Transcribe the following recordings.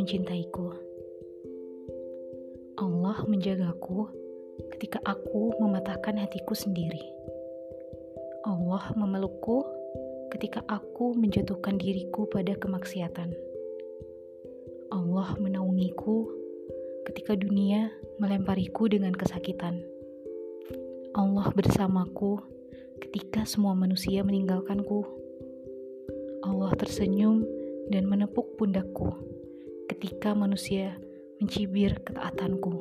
mencintaiku. Allah menjagaku ketika aku mematahkan hatiku sendiri. Allah memelukku ketika aku menjatuhkan diriku pada kemaksiatan. Allah menaungiku ketika dunia melempariku dengan kesakitan. Allah bersamaku ketika semua manusia meninggalkanku. Allah tersenyum dan menepuk pundakku ketika manusia mencibir ketaatanku.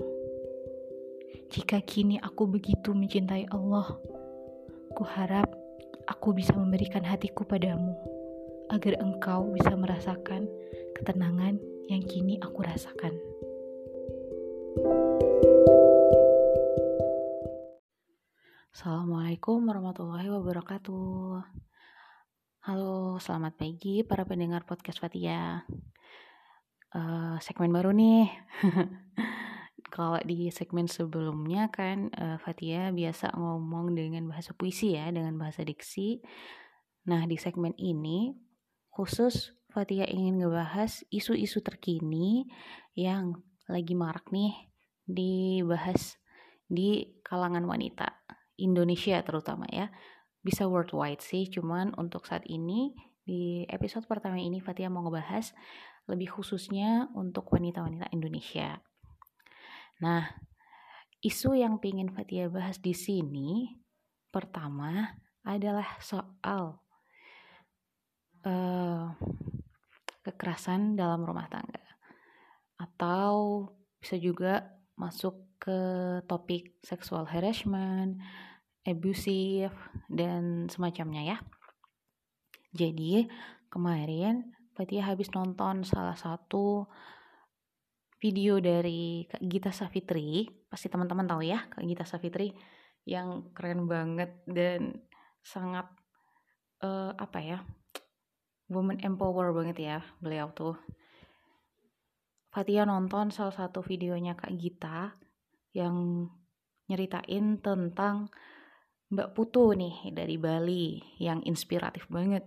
Jika kini aku begitu mencintai Allah, ku harap aku bisa memberikan hatiku padamu, agar engkau bisa merasakan ketenangan yang kini aku rasakan. Assalamualaikum warahmatullahi wabarakatuh. Halo, selamat pagi para pendengar podcast Fatia. Uh, segmen baru nih. Kalau di segmen sebelumnya kan uh, Fatia biasa ngomong dengan bahasa puisi ya, dengan bahasa diksi. Nah, di segmen ini khusus Fatia ingin ngebahas isu-isu terkini yang lagi marak nih dibahas di kalangan wanita Indonesia terutama ya bisa worldwide sih cuman untuk saat ini di episode pertama ini Fatia mau ngebahas lebih khususnya untuk wanita-wanita Indonesia nah isu yang pingin Fatia bahas di sini pertama adalah soal uh, kekerasan dalam rumah tangga atau bisa juga masuk ke topik seksual harassment, abusive, dan semacamnya ya. Jadi kemarin Fatia habis nonton salah satu video dari Kak Gita Savitri, pasti teman-teman tahu ya Kak Gita Savitri yang keren banget dan sangat uh, apa ya woman empower banget ya beliau tuh Fatia nonton salah satu videonya Kak Gita yang nyeritain tentang Mbak Putu nih dari Bali yang inspiratif banget.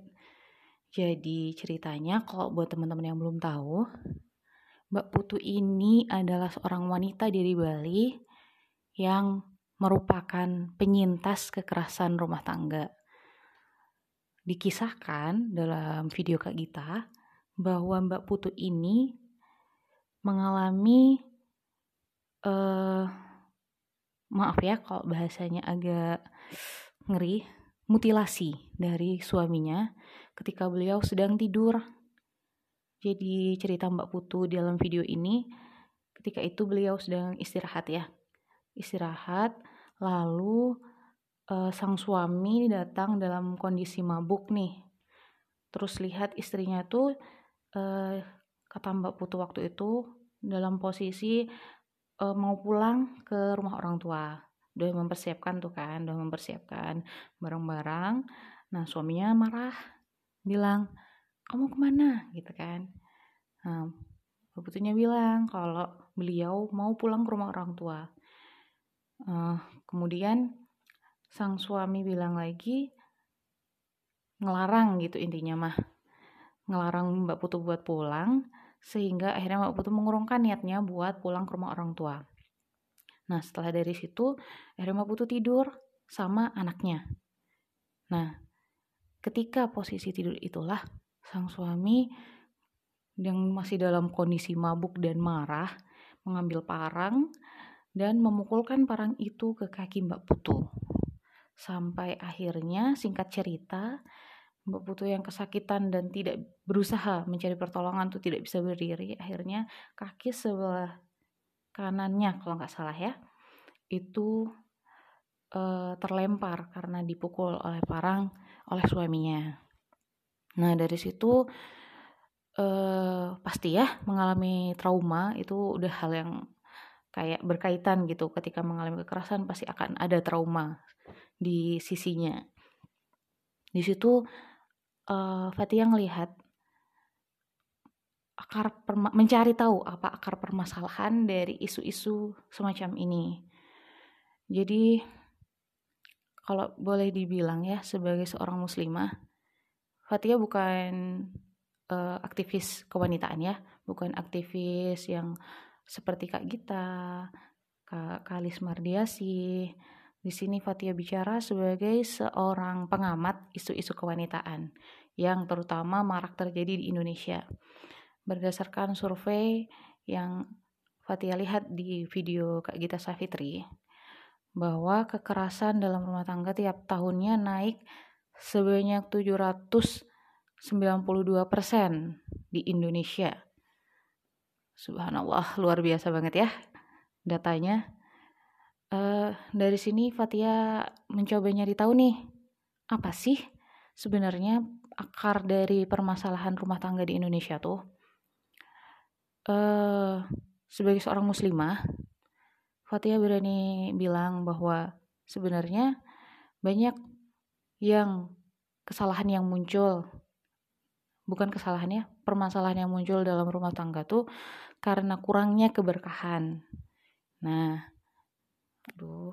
Jadi ceritanya kalau buat teman-teman yang belum tahu, Mbak Putu ini adalah seorang wanita dari Bali yang merupakan penyintas kekerasan rumah tangga. Dikisahkan dalam video Kak Gita bahwa Mbak Putu ini mengalami uh, maaf ya kalau bahasanya agak ngeri mutilasi dari suaminya ketika beliau sedang tidur. Jadi cerita Mbak Putu dalam video ini ketika itu beliau sedang istirahat ya. Istirahat lalu uh, sang suami datang dalam kondisi mabuk nih. Terus lihat istrinya tuh uh, kata Mbak Putu waktu itu dalam posisi e, mau pulang ke rumah orang tua udah mempersiapkan tuh kan udah mempersiapkan barang-barang. Nah suaminya marah bilang kamu ke mana? Gitu kan. Nah, Putunya bilang kalau beliau mau pulang ke rumah orang tua. Uh, kemudian sang suami bilang lagi ngelarang gitu intinya mah. Ngelarang Mbak Putu buat pulang sehingga akhirnya Mbak Putu mengurungkan niatnya buat pulang ke rumah orang tua. Nah setelah dari situ Mbak Putu tidur sama anaknya. Nah ketika posisi tidur itulah sang suami yang masih dalam kondisi mabuk dan marah mengambil parang dan memukulkan parang itu ke kaki Mbak Putu. Sampai akhirnya singkat cerita Mbak Putu yang kesakitan dan tidak berusaha mencari pertolongan tuh tidak bisa berdiri akhirnya kaki sebelah kanannya kalau nggak salah ya itu uh, terlempar karena dipukul oleh parang oleh suaminya. Nah dari situ uh, pasti ya mengalami trauma itu udah hal yang kayak berkaitan gitu. Ketika mengalami kekerasan pasti akan ada trauma di sisinya. Di situ uh, Fatia ngelihat akar mencari tahu apa akar permasalahan dari isu-isu semacam ini. Jadi kalau boleh dibilang ya sebagai seorang muslimah, Fatia bukan uh, aktivis kewanitaan ya, bukan aktivis yang seperti Kak Gita, Kak Kalis Mardiasi. Di sini Fatia bicara sebagai seorang pengamat isu-isu kewanitaan yang terutama marak terjadi di Indonesia. Berdasarkan survei yang Fatia lihat di video Kak Gita Safitri, bahwa kekerasan dalam rumah tangga tiap tahunnya naik sebanyak 792% di Indonesia. Subhanallah, luar biasa banget ya datanya. Uh, dari sini Fatia mencoba nyari tahu nih, apa sih sebenarnya akar dari permasalahan rumah tangga di Indonesia tuh? Uh, sebagai seorang muslimah, Fatia berani bilang bahwa sebenarnya banyak yang kesalahan yang muncul bukan kesalahannya permasalahan yang muncul dalam rumah tangga tuh karena kurangnya keberkahan. Nah aduh